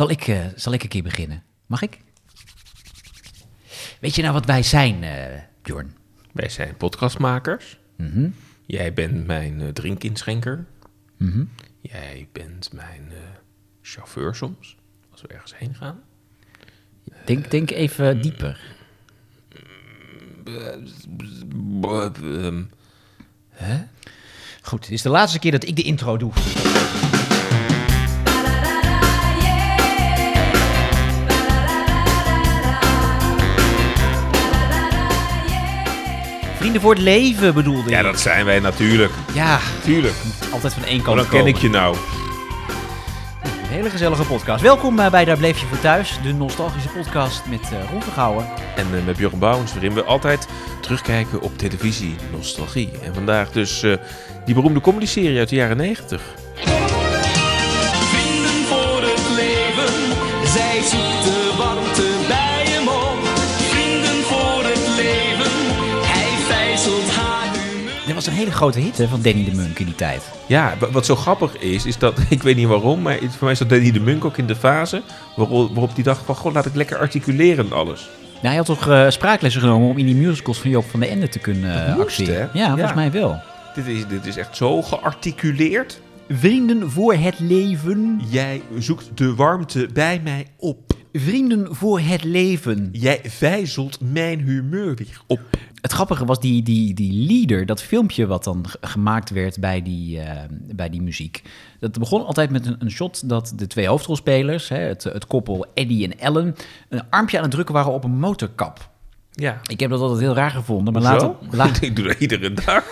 Zal ik, eh, zal ik een keer beginnen? Mag ik? Weet je nou wat wij zijn, eh Bjorn? Wij zijn podcastmakers. Mhm. Jij bent mijn eh, drinkinschenker. Mhm. Jij bent mijn eh, chauffeur soms, als we ergens heen gaan. Denk, denk even dieper. Ehm, Hè? Goed, het is de laatste keer dat ik de intro doe. Vrienden voor het leven bedoelde Ja, je? dat zijn wij natuurlijk. Ja, Tuurlijk. altijd van één kant dan ken ik je nou. Een hele gezellige podcast. Welkom eh, bij Daar Bleef Je Voor Thuis, de nostalgische podcast met eh Ron Vergouwen. En eh, met Björn Bouwens, waarin we altijd terugkijken op televisie, nostalgie. En vandaag dus die beroemde comedyserie uit de jaren 90. Een hele grote hit hè, van Danny de Munk in die tijd. Ja, wa- wat zo grappig is, is dat, ik weet niet waarom, maar voor mij zat Danny de Munk ook in de fase waarop, waarop die dacht van, god, laat ik lekker articuleren en alles. Nou, hij had toch eh, spraaklessen genomen om in die musicals van Joop van den Ende te kunnen eh, acteren? Ja, volgens mij wel. Dit is, dit is echt zo gearticuleerd. Vrienden voor het leven. Jij zoekt de warmte bij mij op. Vrienden voor het leven. Jij vijzelt mijn humeur weer op. Het grappige was die, die, die leader, dat filmpje wat dan gemaakt werd bij die, eh, bij die muziek. Dat begon altijd met een, een shot dat de twee hoofdrolspelers, hè, het, het koppel Eddie en Ellen, een armpje aan het drukken waren op een motorkap. Ja. Ik heb dat altijd heel raar gevonden, maar later, later, ik doe dat iedere dag.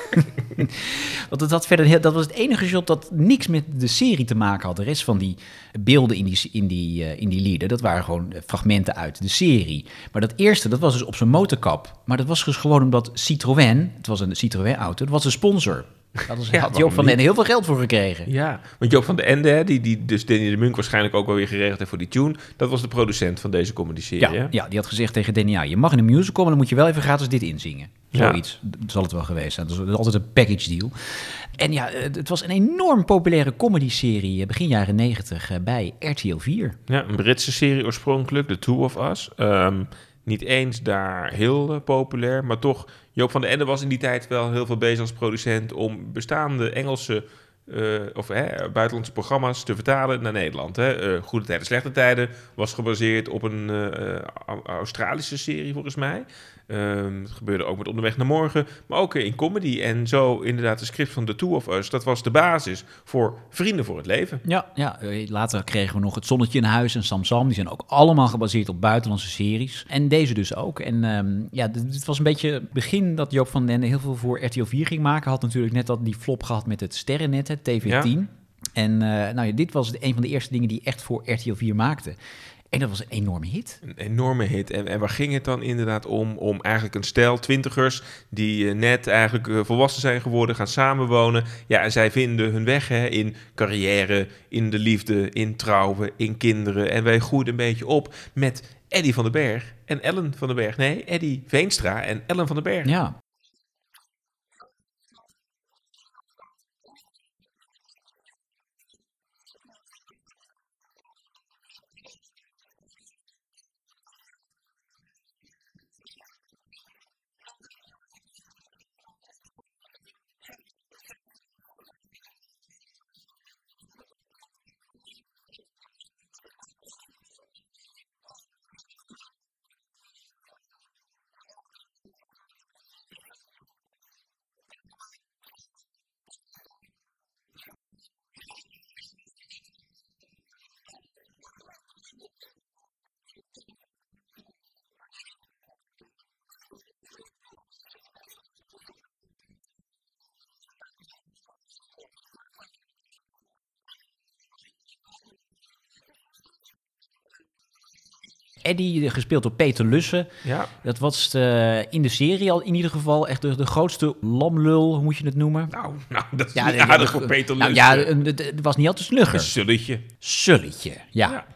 Want het had verder heel, dat was het enige shot dat niks met de serie te maken had. De rest van die beelden in die, in die, eh, in die lieden, dat waren gewoon fragmenten uit de serie. Maar dat eerste, dat was dus op zijn motorkap. Maar dat was dus gewoon omdat Citroën, het was een Citroën-auto, dat was een sponsor. Daar had, Ja, had Joop van den heel veel geld voor gekregen. Ja, want Joop van de Ende, hè, die, die dus Danny de Munk waarschijnlijk ook wel weer geregeld heeft voor die tune, dat was de producent van deze comedy-serie. Ja, hè? ja, die had gezegd tegen Danny, ja, je mag in een musical, maar dan moet je wel even gratis dit inzingen. Ja. Zoiets d- zal het wel geweest zijn. Dat is altijd een package deal. En ja, het het was een enorm populaire comedy-serie eh, begin jaren negentig eh, bij RTL 4. Ja, een Britse serie oorspronkelijk, The Two of Us. Ehm, niet eens daar heel eh, populair, maar toch, Joop van de Ende was in die tijd wel heel veel bezig als producent om bestaande Engelse eh, of buitenlandse programma's te vertalen naar Nederland. Hè. Eh, Goede Tijden, Slechte Tijden was gebaseerd op een eh, Au- Australische serie volgens mij. Ehm, het gebeurde ook met Onderweg naar Morgen, maar ook in comedy. En zo inderdaad de script van The Two of Us, dat was de basis voor Vrienden voor het Leven. Ja, ja, eh, later kregen we nog Het Zonnetje in Huis en Sam Sam. Die zijn ook allemaal gebaseerd op buitenlandse series. En deze dus ook. En ehm, ja, dit was een beetje het begin dat Joop van den heel veel voor RTL 4 ging maken. Had natuurlijk net dat die flop gehad met het Sterrennet, het TV10. En eh, nou ja, dit was een van de eerste dingen die echt voor RTL 4 maakte. En dat was een enorme hit. Een enorme hit. En, en waar ging het dan inderdaad om? Om eigenlijk een stel twintigers die eh, net eigenlijk eh, volwassen zijn geworden, gaan samenwonen. Ja, en zij vinden hun weg hè, in carrière, in de liefde, in trouwen, in kinderen. En wij groeiden een beetje op met Eddie van den Berg en Ellen van den Berg. Nee, Eddie Veenstra en Ellen van den Berg. Ja. Eddie, gespeeld door Peter Lussen. Ja. Dat was eh, in de serie al in ieder geval echt de, de grootste lamlul, hoe moet je het noemen? Nou, nou, dat is Ja, de- aardig de- voor Peter nou, Lussen. ja, het was niet al te slugger. Een sulletje. Sulletje, ja.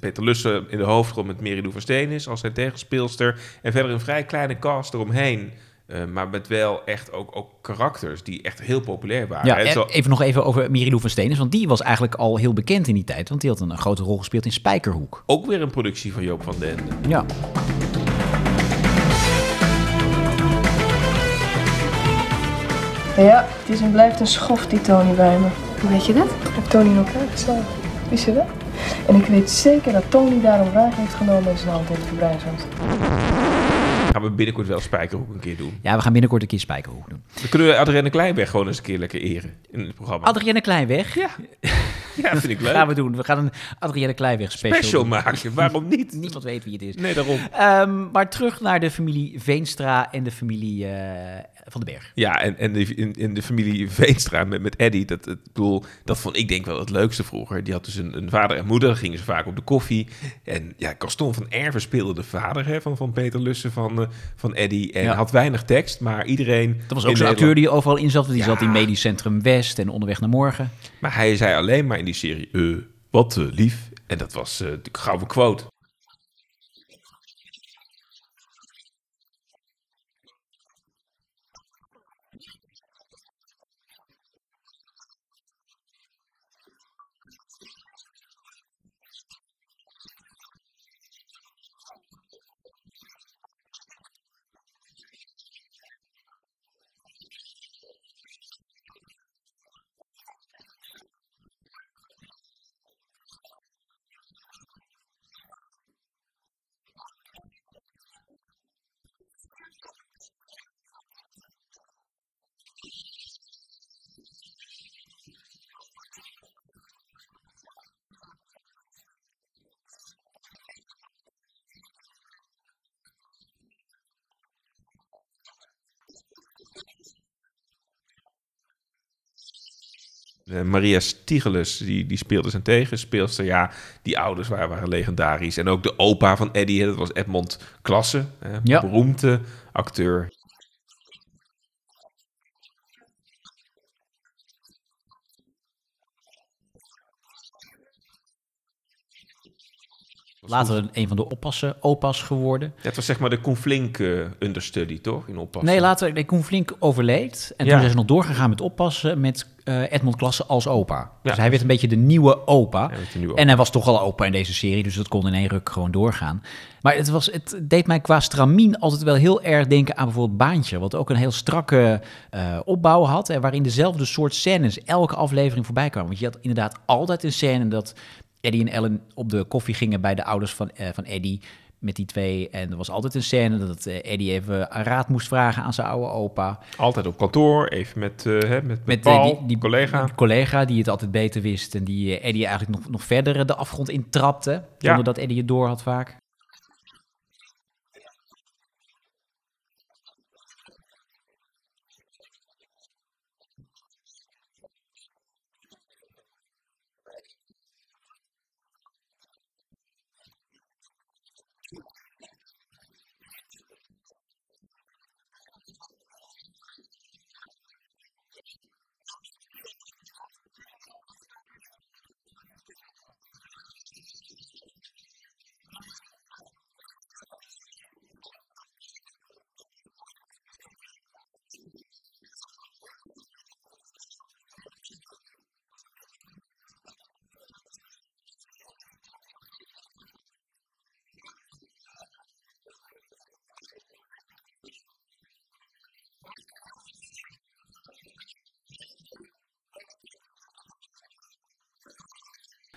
Peter Lussen in de hoofdrol met Meridou van Steenis als zijn tegenspeelster. En verder een vrij kleine cast eromheen. Eh, maar met wel echt ook, ook karakters die echt heel populair waren. Ja, En en zo- even nog even over Mirilou van Steenis, want die was eigenlijk al heel bekend in die tijd, want die had een grote rol gespeeld in Spijkerhoek. ook weer een productie van Joop van den. Ja. Ja, het is en blijft een schoft die Tony bij me. Hoe weet je dat? Ik heb Tony in elkaar geslagen. Wist je dat? En ik weet zeker dat Tony daarom wraak heeft genomen en zijn hand heeft verbrijzeld. Gaan we binnenkort wel Spijkerhoek een keer doen. ja, we gaan binnenkort een keer Spijkerhoek doen. Dan kunnen we Adrienne Kleinweg gewoon eens een keer lekker eren in het programma. Adrienne Kleinweg. ja. ja, vind ik leuk. Gaan we doen. We gaan een Adrienne Kleinweg special, maken, waarom niet? Niemand weet wie het is. Nee, daarom. Ehm, maar terug naar de familie Veenstra en de familie eh, Van den Berg. Ja, en, en de, in, in de familie Veenstra met, met Eddie, dat, het, bedoel, dat vond ik denk wel het leukste vroeger. Die had dus een, een vader en moeder, gingen ze vaak op de koffie. En ja, Gaston van Erven speelde de vader hè, van, van Peter Lussen van, eh, van Eddie. En Ja. had weinig tekst, maar iedereen... Dat was ook zo'n Nederland- acteur die overal in zat. Die Ja. zat in Medisch Centrum West en Onderweg naar Morgen. Maar hij zei alleen maar in die serie, eh, wat eh, lief. En dat was de gouden quote. Eh, Maria Stigelus, die, die speelde zijn tegenspeelster. Ja, die ouders waren, waren legendarisch. En ook de opa van Eddie, dat was Edmond Klasse. Hè, Ja. Beroemde acteur. Later een, een van de oppassen, opa's geworden. Ja, het was zeg maar de Conflink eh, understudy, toch? In oppassen. Nee, later, nee, Koen Flink overleed. En Ja. toen zijn ze nog doorgegaan met oppassen met eh, Edmond Klasse als opa. Dus hij werd een beetje de nieuwe opa. Nieuwe En hij was toch al opa in deze serie, dus dat kon in één ruk gewoon doorgaan. Maar het, was, het deed mij qua stramien altijd wel heel erg denken aan bijvoorbeeld Baantje. Wat ook een heel strakke eh, opbouw had. En waarin dezelfde soort scènes elke aflevering voorbij kwamen. Want je had inderdaad altijd een scène dat Eddie en Ellen op de koffie gingen bij de ouders van, eh, van Eddie. Met die twee. En er was altijd een scène dat eh, Eddie even een raad moest vragen aan zijn oude opa. Altijd op kantoor, even met, eh, hè, met, met, Met Paul, die, die collega. die collega die het altijd beter wist. En die Eddie eigenlijk nog, nog verder de afgrond intrapte. Ja. Zonder dat Eddie het door had vaak.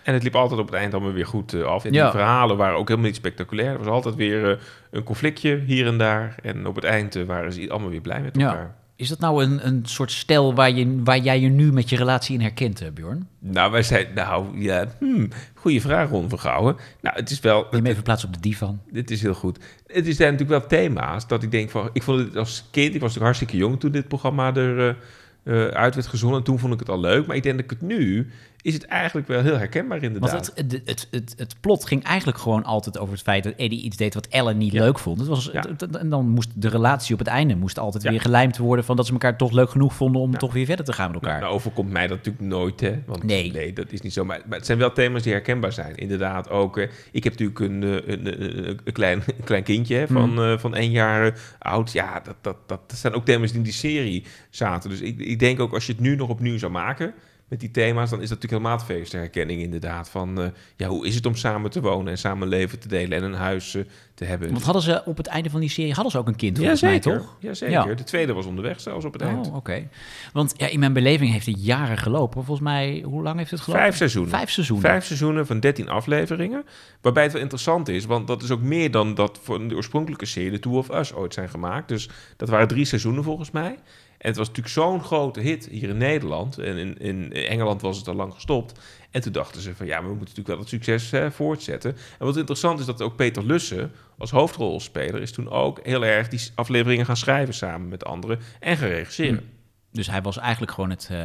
En het liep altijd op het eind allemaal weer goed eh, af. En Ja. die verhalen waren ook helemaal niet spectaculair. Er was altijd weer eh, een conflictje hier en daar. En op het eind eh, waren ze allemaal weer blij met Ja. elkaar. Is dat nou een, een soort stijl waar, je, waar jij je nu met je relatie in herkent, Bjorn? Nou, wij zeiden, nou ja, hmm, goede vraag, Ron van Gouwen. Nou, het is wel, Neem even plaats op de divan. dit is heel goed. Het is zijn natuurlijk wel thema's dat ik denk van, ik vond het als kind, ik was natuurlijk hartstikke jong toen dit programma er, eh, uit werd gezonden. En toen vond ik het al leuk. Maar ik denk dat ik het nu... is het eigenlijk wel heel herkenbaar inderdaad. Want het, het, het, het, plot ging eigenlijk gewoon altijd over het feit dat Eddie iets deed wat Ellen niet Ja. leuk vond. Het was, Ja. het- het- en dan moest de relatie op het einde moest altijd Ja. weer gelijmd worden van dat ze elkaar toch leuk genoeg vonden om toch weer verder te gaan met elkaar. Nou, overkomt mij dat natuurlijk nooit, hè? Want Nee. nee, dat is niet zo. Maar, maar het zijn wel thema's die herkenbaar zijn. Inderdaad, ook. eh, ik heb natuurlijk een, eh, een, een, een klein, klein kindje hè, van, Hmm. eh, van één jaar eh, oud. Ja, dat, dat, dat, dat zijn ook thema's die in die serie zaten. Dus ik, ik denk ook als je het nu nog opnieuw zou maken met die thema's, dan is dat natuurlijk helemaal feest herkenning inderdaad. Van, eh, ja, hoe is het om samen te wonen en samen leven te delen en een huis eh, te hebben. Want hadden ze op het einde van die serie hadden ze ook een kind ja, volgens mij, toch? Ja, zeker. Ja. De tweede was onderweg zelfs op het eind. Oh, oké. Want ja, in mijn beleving heeft het jaren gelopen. Volgens mij, hoe lang heeft het gelopen? Vijf seizoenen. Vijf seizoenen. Vijf seizoenen van 13 afleveringen. Waarbij het wel interessant is, want dat is ook meer dan dat voor de oorspronkelijke serie, Two of Us, ooit zijn gemaakt. Dus dat waren drie seizoenen volgens mij. En het was natuurlijk zo'n grote hit hier in Nederland. En in, in Engeland was het al lang gestopt. En toen dachten ze van ja, we moeten natuurlijk wel het succes voortzetten. En wat interessant is dat ook Peter Lussen als hoofdrolspeler is toen ook heel erg die afleveringen gaan schrijven samen met anderen en gaan regisseren. Dus hij was eigenlijk gewoon het. eh,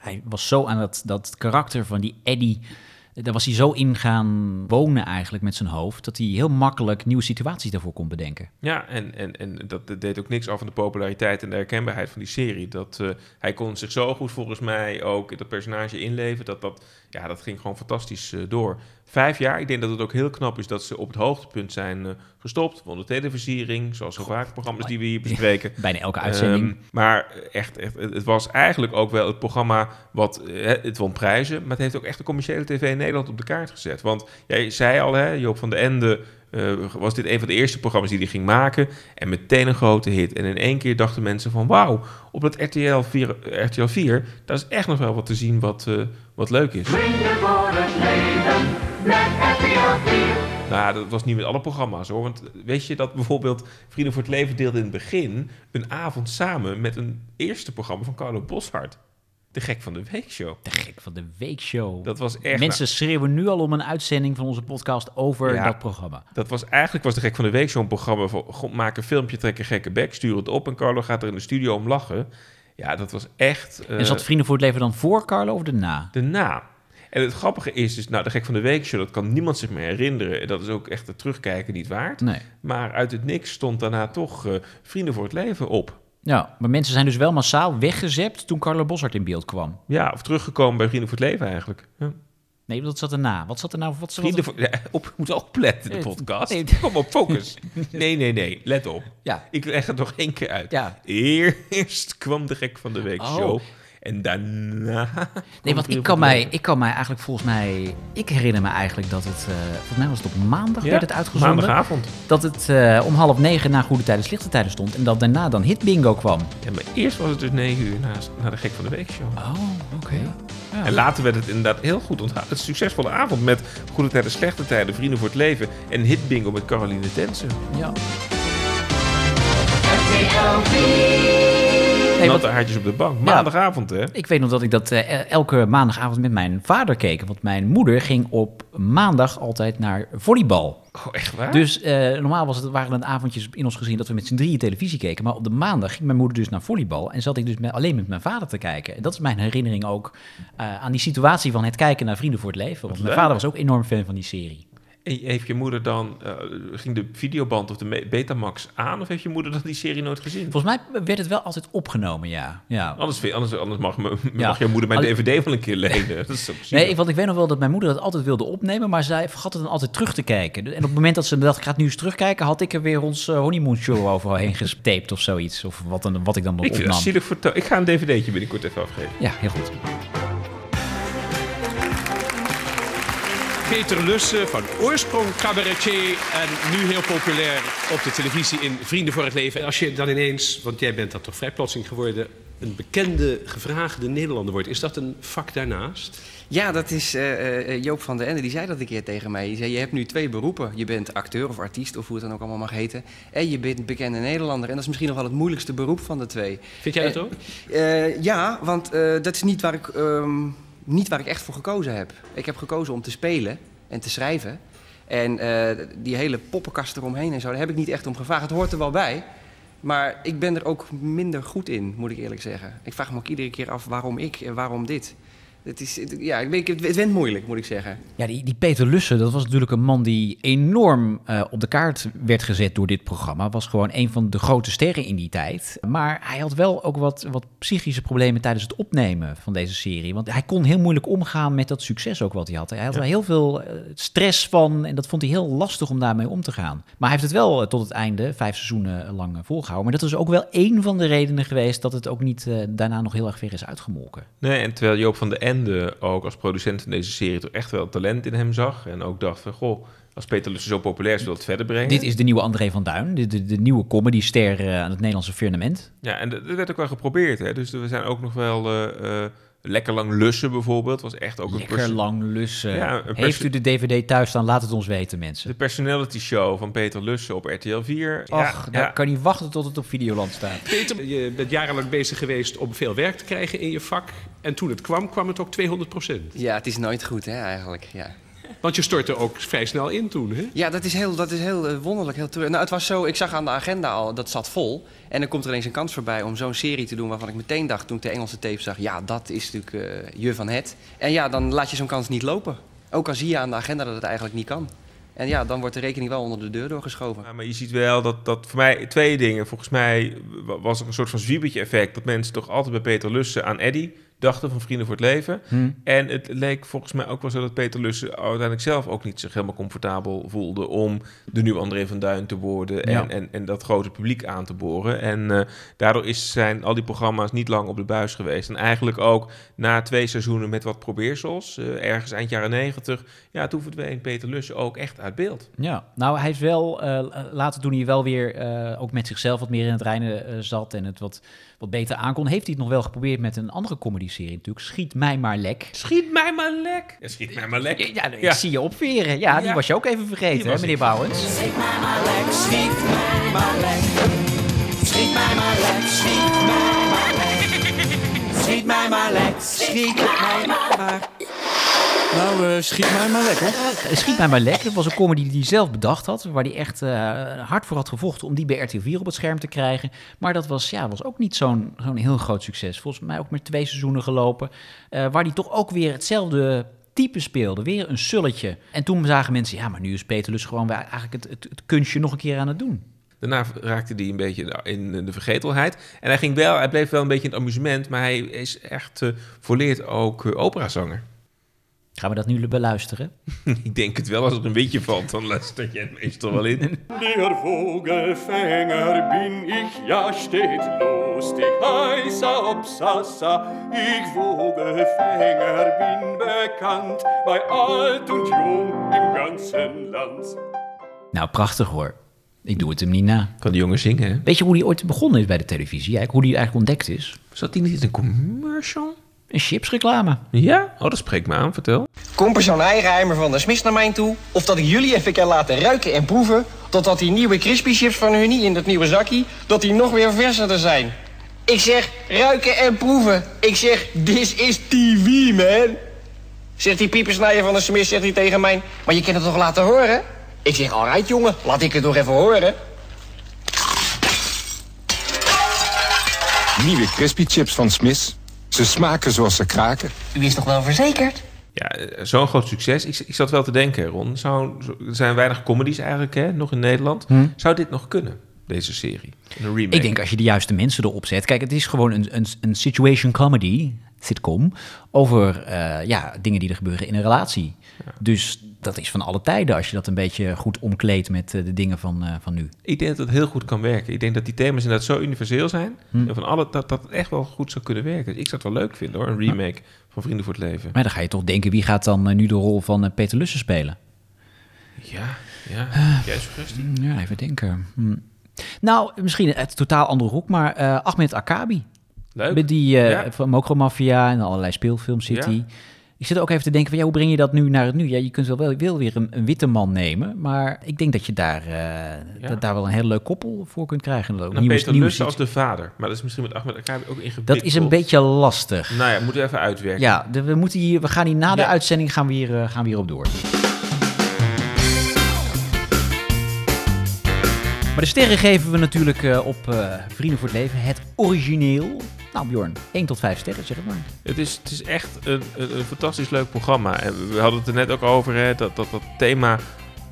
hij was zo aan dat, dat karakter van die Eddie. Daar was hij zo in gaan wonen eigenlijk met zijn hoofd. Dat hij heel makkelijk nieuwe situaties daarvoor kon bedenken. Ja, en, en, en dat deed ook niks af van de populariteit en de herkenbaarheid van die serie. Dat, eh, hij kon zich zo goed volgens mij ook dat personage inleven. Dat, dat, ja, dat ging gewoon fantastisch eh, door. Vijf jaar, ik denk dat het ook heel knap is dat ze op het hoogtepunt zijn eh, gestopt. Won de televisiering, zoals zo vaak programma's die we hier bespreken. Bijna elke uitzending. Ehm, maar echt, echt, het was eigenlijk ook wel het programma wat, eh, het won prijzen, maar het heeft ook echt de commerciële tv in Nederland op de kaart gezet. Want jij zei al, hè, Joop van den Ende, eh, was dit een van de eerste programma's die hij ging maken en meteen een grote hit. En in één keer dachten mensen van, wauw, op dat RTL 4, RTL 4, daar is echt nog wel wat te zien wat, wat leuk is. Vrienden voor het leven met RTL 4. Nou, dat was niet met alle programma's hoor. Want weet je dat bijvoorbeeld Vrienden voor het Leven deelde in het begin een avond samen met een eerste programma van Carlo Boshart. De gek van de weekshow. De gek van de weekshow. Dat was echt. Mensen schreeuwen nu al om een uitzending van onze podcast over Ja. dat programma. dat was eigenlijk was de gek van de weekshow een programma van maak een filmpje, trek een gekke bek, stuur het op en Carlo gaat er in de studio om lachen. Ja, dat was echt. eh, en zat Vrienden voor het Leven dan voor Carlo of erna? de na. En het grappige is dus, nou, de gek van de weekshow, dat kan niemand zich meer herinneren. En dat is ook echt het terugkijken niet waard. Nee. Maar uit het niks stond daarna toch eh, Vrienden voor het Leven op. Ja, maar mensen zijn dus wel massaal weggezept toen Carlo Boshart in beeld kwam. Ja, of teruggekomen bij Vrienden voor het Leven eigenlijk. Ja. Nee, dat zat erna. Wat zat er nou? Wat, Vrienden voor... Ja, op, moet opletten, de podcast. nee. Kom op, focus. Nee, nee, nee, let op. Ja. Ik leg het nog één keer uit. Ja. Eerst kwam de gek van de week Oh. show. En daarna... Nee, want ik kan, mij, ik kan mij eigenlijk volgens mij... Ik herinner me eigenlijk dat het... eh volgens mij was het op maandag werd het uitgezonden. Maandagavond. Dat het eh, om half negen na Goede Tijden, Slechte Tijden stond. En dat daarna dan Hit Bingo kwam. Ja, maar eerst was het dus negen uur na, na de gek van de week show. Oh, oké. En later werd het inderdaad heel goed onthouden. Het succesvolle avond met Goede Tijden, Slechte Tijden, Vrienden voor het Leven en Hit Bingo met Caroline Tensen. Ja. RTL 4. Nee, Natte haartjes op de bank. Maandagavond, hè? ik weet nog dat ik dat eh, elke maandagavond met mijn vader keek. Want mijn moeder ging op maandag altijd naar volleybal. Oh, echt waar? Dus eh, normaal was het, waren het avondjes in ons gezin dat we met z'n drieën televisie keken. Maar op de maandag ging mijn moeder dus naar volleybal. En zat ik dus met, alleen met mijn vader te kijken. En dat is mijn herinnering ook eh, aan die situatie van het kijken naar Vrienden voor het Leven. Want mijn leuk. vader was ook enorm fan van die serie. En heeft je moeder dan, eh, ging de videoband of de Betamax aan? Of heeft je moeder dan die serie nooit gezien? Volgens mij werd het wel altijd opgenomen, ja. ja. Anders, anders, anders mag, me, Ja. mag je moeder mijn dvd wel een keer lenen. Dat is. Nee, want ik weet nog wel dat mijn moeder het altijd wilde opnemen, maar zij vergat het dan altijd terug te kijken. En op het moment dat ze dacht, ik ga het nu eens terugkijken, had ik er weer ons eh, honeymoon show overheen gestaped of zoiets. Of wat, dan, wat ik dan nog ik dat opnam. Ik ga een dvd'tje binnenkort even afgeven. Ja, heel goed. Peter Lussen, van oorsprong cabaretier en nu heel populair op de televisie in Vrienden voor het Leven. Als je dan ineens, want jij bent dat toch vrij plotseling geworden, een bekende, gevraagde Nederlander wordt, is dat een vak daarnaast? Ja, dat is eh, Joop van der Ende, die zei dat een keer tegen mij. Die zei, je hebt nu twee beroepen. Je bent acteur of artiest, of hoe het dan ook allemaal mag heten. En je bent bekende Nederlander. En dat is misschien nog wel het moeilijkste beroep van de twee. Vind jij dat ook? Eh, ja, want dat is niet waar, ik, ehm, niet waar ik echt voor gekozen heb. Ik heb gekozen om te spelen en te schrijven. En eh, die hele poppenkast eromheen en zo, daar heb ik niet echt om gevraagd. Het hoort er wel bij. Maar ik ben er ook minder goed in, moet ik eerlijk zeggen. Ik vraag me ook iedere keer af waarom ik en waarom dit. Het, is, het- ja, ik weet, het went moeilijk, moet ik zeggen. Ja, die, die Peter Lussen, dat was natuurlijk een man die enorm eh, op de kaart werd gezet door dit programma. Was gewoon een van de grote sterren in die tijd. Maar hij had wel ook wat, wat psychische problemen tijdens het opnemen van deze serie. Want hij kon heel moeilijk omgaan met dat succes ook wat hij had. Hij had er heel veel eh, stress van en dat vond hij heel lastig om daarmee om te gaan. Maar hij heeft het wel eh, tot het einde, vijf seizoenen lang eh, volgehouden. Maar dat is ook wel één van de redenen geweest dat het ook niet daarna nog heel erg ver is uitgemolken. Nee, en terwijl Joop van de Ook als producent van deze serie toch echt wel talent in hem zag. En ook dacht van, goh, als Peter Lussen zo populair is, wil het verder brengen. Dit is de nieuwe André van Duin, de, de, de nieuwe comedyster eh, aan het Nederlandse firmament. Ja, en dat dat werd ook wel geprobeerd. Hè? Dus we zijn ook nog wel eh, eh, lekker lang lussen bijvoorbeeld. Was echt ook een Lekker lang lussen. Ja, een Heeft u de DVD thuis staan? Laat het ons weten, mensen. De personality show van Peter Lussen op RTL 4. Och, ja, nou kan niet wachten tot het op Videoland staat. Peter, je bent jarenlang bezig geweest om veel werk te krijgen in je vak. En toen het kwam, kwam het ook 200% Ja, het is nooit goed, hè, eigenlijk. Ja. Want je stortte ook vrij snel in toen, hè? Ja, dat is heel, dat is heel eh, wonderlijk. Heel nou, het was zo, ik zag aan de agenda al, dat zat vol. En dan komt er ineens een kans voorbij om zo'n serie te doen... waarvan ik meteen dacht, toen ik de Engelse tape zag... ja, dat is natuurlijk eh, je van het. En ja, dan laat je zo'n kans niet lopen. Ook al zie je aan de agenda dat het eigenlijk niet kan. En ja, dan wordt de rekening wel onder de deur doorgeschoven. Ja, maar je ziet wel dat, dat voor mij twee dingen. Volgens mij wa- was er een soort van zwiebertje effect. Dat mensen toch altijd bij Peter Lussen aan Eddy dachten van Vrienden voor het Leven. Hm. En het leek volgens mij ook wel zo dat Peter Lussen uiteindelijk zelf ook niet zich helemaal comfortabel voelde om de nieuwe André van Duin te worden en, Ja. en, en dat grote publiek aan te boren. En eh, daardoor is, zijn al die programma's niet lang op de buis geweest. En eigenlijk ook na twee seizoenen met wat probeersels, eh, ergens eind jaren negentig, ja, toen verdween Peter Lussen ook echt uit beeld. Ja, nou hij is wel, eh, later toen hij wel weer ook met zichzelf wat meer in het reinen zat en het wat, wat beter aankon, heeft hij het nog wel geprobeerd met een andere comedy-serie natuurlijk. Schiet mij maar lek. Schiet mij maar lek. Ja, schiet mij maar lek. Ja, ja, ik Ja. zie je opveren. Ja, die Ja. was je ook even Die vergeten, hè, meneer ik. Bouwens. Schiet mij maar lek, schiet mij maar lek. Schiet mij maar lek, schiet mij maar lek. Schiet mij maar lek, schiet mij maar. Nou, eh, schiet mij maar lekker. Schiet mij maar lek. Dat was een comedy die hij zelf bedacht had. Waar hij echt eh, hard voor had gevochten om die bij RTL 4 op het scherm te krijgen. Maar dat was, ja, was ook niet zo'n zo'n heel groot succes. Volgens mij ook maar twee seizoenen gelopen. eh, waar hij toch ook weer hetzelfde type speelde. Weer een sulletje. En toen zagen mensen, ja, maar nu is Peter Lus gewoon weer eigenlijk het, het, het kunstje nog een keer aan het doen. Daarna raakte hij een beetje in de vergetelheid. En hij, ging wel, hij bleef wel een beetje in het amusement, maar hij is echt eh volleerd ook eh, operazanger. Gaan we dat nu beluisteren? Ik denk het wel, als er een windje valt, dan luister je het meestal wel in. Der Vogelfänger bin ich, ja steht lustig heißer Obsassa. Ich Vogelfänger bin bekannt bei alt und jung im ganzen Land. Nou, prachtig hoor. Ik doe het hem niet na. Kan die jongen zingen, hè? Weet je hoe hij ooit begonnen is bij de televisie? Eigenlijk, hoe hij eigenlijk ontdekt is? Zat hij niet in een commercial? Een chipsreclame. Ja? Oh, dat spreekt me aan, vertel. Komt er zo'n eigenheimer van de Smits naar mij toe? Of dat ik jullie even kan laten ruiken en proeven... totdat die nieuwe crispy chips van Hunnie in dat nieuwe zakje... dat die nog weer verser zijn? Ik zeg, ruiken en proeven. Ik zeg, this is TV, man. Zegt die piepersnijer van de Smits, zegt hij tegen mij... maar je kan het toch laten horen? Ik zeg, alright jongen, laat ik het toch even horen. Nieuwe crispy chips van Smith. Ze smaken zoals ze kraken. U is toch wel verzekerd? Ja, zo'n groot succes. Ik, ik zat wel te denken, Ron. Zou, zo- er zijn weinig comedies eigenlijk, hè, nog in Nederland. Hm. Zou dit nog kunnen, deze serie? Een remake? Ik denk als je de juiste mensen erop zet. Kijk, het is gewoon een, een, een situation comedy, sitcom, over eh, ja, dingen die er gebeuren in een relatie. Dus dat is van alle tijden als je dat een beetje goed omkleedt met eh, de dingen van, eh, van nu. Ik denk dat het heel goed kan werken. Ik denk dat die thema's inderdaad zo universeel zijn. Hm. En van alle, dat dat echt wel goed zou kunnen werken. Dus ik zou het wel leuk vinden hoor, een remake van Vrienden voor het Leven. Maar dan ga je toch denken, wie gaat dan nu de rol van Peter Lussen spelen? Ja, ja. Jij suggestie? Ja, even denken. Hm. Nou, misschien het totaal andere hoek, maar Ahmed Akabi. Leuk. Met die eh Ja. van Mokro Mafia en allerlei speelfilms zit Ja. Ik zit ook even te denken van, ja, hoe breng je dat nu naar het nu? Ja, je kunt wel, wel, wel weer een, een witte man nemen, maar ik denk dat je daar, eh, dat daar wel een heel leuk koppel voor kunt krijgen. Ook Nou, Peter Lussen als de vader. Maar dat is misschien met Ahmed Akabi ook ingewikkeld. Dat is een beetje lastig. Nou ja, moeten we even uitwerken. Ja, de- we, moeten hier, we gaan hier na de uitzending gaan we hier, eh, gaan we hierop door. Maar de sterren geven we natuurlijk op Vrienden voor het Leven. Het origineel. Nou Bjorn, 1 tot 5 sterren, zeg maar. Het is, het is echt een, een, fantastisch leuk programma. En we hadden het er net ook over, hè, dat, dat dat thema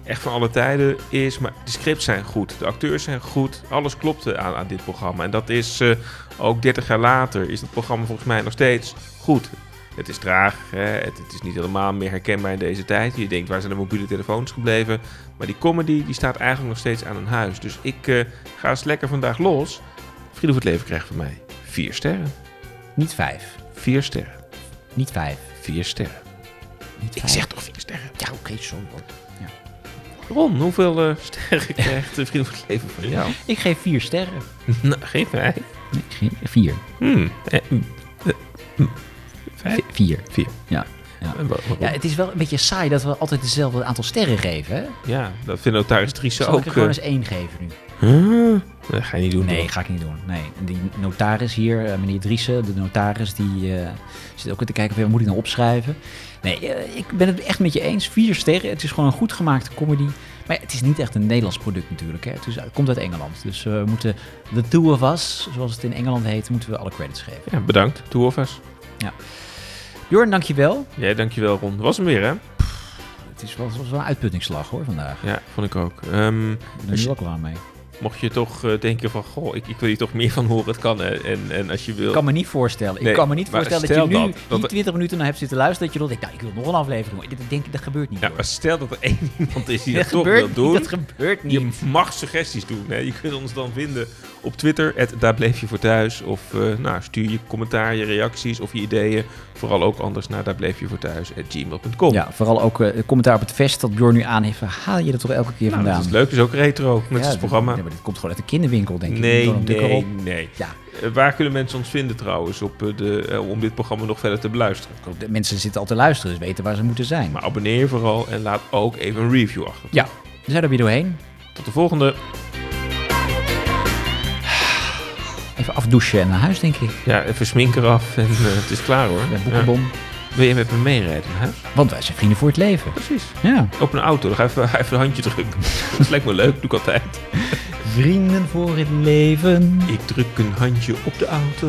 echt van alle tijden is. Maar de scripts zijn goed, de acteurs zijn goed. Alles klopte aan, aan dit programma. En dat is eh, ook 30 jaar later, is het programma volgens mij nog steeds goed. Het is traag, hè? Het, het is niet helemaal meer herkenbaar in deze tijd. Je denkt, waar zijn de mobiele telefoons gebleven? Maar die comedy die staat eigenlijk nog steeds aan een huis. Dus ik eh, ga eens lekker vandaag los. Vrienden voor het leven krijgt van mij vier sterren. Niet 5. Vier sterren. Niet 5. Vier sterren. Niet Ik vijf. zeg toch vier sterren. Ja, oké, sorry hoor. Ja. Ron, hoeveel eh, sterren krijgt de Vrienden voor het leven van jou? Ik geef 4 sterren. nou, geen vijf. Nee, geen 4. Hmm. Eh, mm, eh, mm, vijf. 4. Vier. Ja. Ja. En wa- waarom? ja, het is wel een beetje saai dat we altijd hetzelfde aantal sterren geven. Hè? Ja, dat vindt notaris Driessen Zal ook. ik er gewoon eh, eens één geven nu? Huh? Dat ga je niet doen. Nee, hoor. ga ik niet doen. Nee. Die notaris hier, eh, meneer Driessen, de notaris, die eh, zit ook te kijken, wat moet ik nou opschrijven? Nee, eh, ik ben het echt met je eens. Vier sterren. Het is gewoon een goed gemaakte comedy. Maar ja, het is niet echt een Nederlands product natuurlijk. Hè. Het, is, het komt uit Engeland. Dus we moeten The Two of Us, zoals het in Engeland heet, moeten we alle credits geven. Ja, bedankt. Toe of eens. Jorn, dankjewel. Jij, dankjewel Ron. Was hem weer, hè? Het is wel, was wel een uitputtingsslag hoor vandaag. Ja, vond ik ook. Ik ben er nu je- wel klaar mee. Mocht je toch eh, denken van, goh, ik, ik wil hier toch meer van horen. Het kan, hè. En, en als je wil... Ik kan me niet voorstellen. Nee, ik kan me niet voorstellen dat je nu dat- die 20 minuten naar hebt zitten luisteren. Dat je dan denkt, nou, ik wil nog een aflevering. Dit- denk, dat gebeurt niet. Ja, maar stel dat er één iemand is die dat dat, toch wil doen. Dat gebeurt niet. Je mag suggesties doen. Hè. Je kunt ons dan vinden op Twitter, daar bleef je voor thuis. Of eh, nou, stuur je commentaar, je reacties of je ideeën. Vooral ook anders naar daar bleef je voor thuis, gmail.com. Ja, vooral ook eh, commentaar op het vest dat Bjorn nu aan heeft. Haal je dat toch elke keer Nou, vandaan? dat is leuk. Is ook retro met Ja, het programma. Maar dit komt gewoon uit de kinderwinkel, denk ik. Nee, nee, nee. Ja, Eh, waar kunnen mensen ons vinden trouwens op eh, de, eh, om dit programma nog verder te beluisteren? de mensen zitten al te luisteren, dus weten waar ze moeten zijn. Maar abonneer je vooral en laat ook even een review achter. Ja, we zijn er weer doorheen. Tot de volgende. Even afdouchen en naar huis, denk ik. Ja, even smink eraf en het is klaar hoor. Bij Boekenbom. Wil je met me meerijden naar huis? Want wij zijn vrienden voor het leven. Precies. Ja. Op een auto, dan ga even, even een handje drukken. Dat lijkt me leuk, doe ik altijd. Vrienden voor het leven. Ik druk een handje op de auto.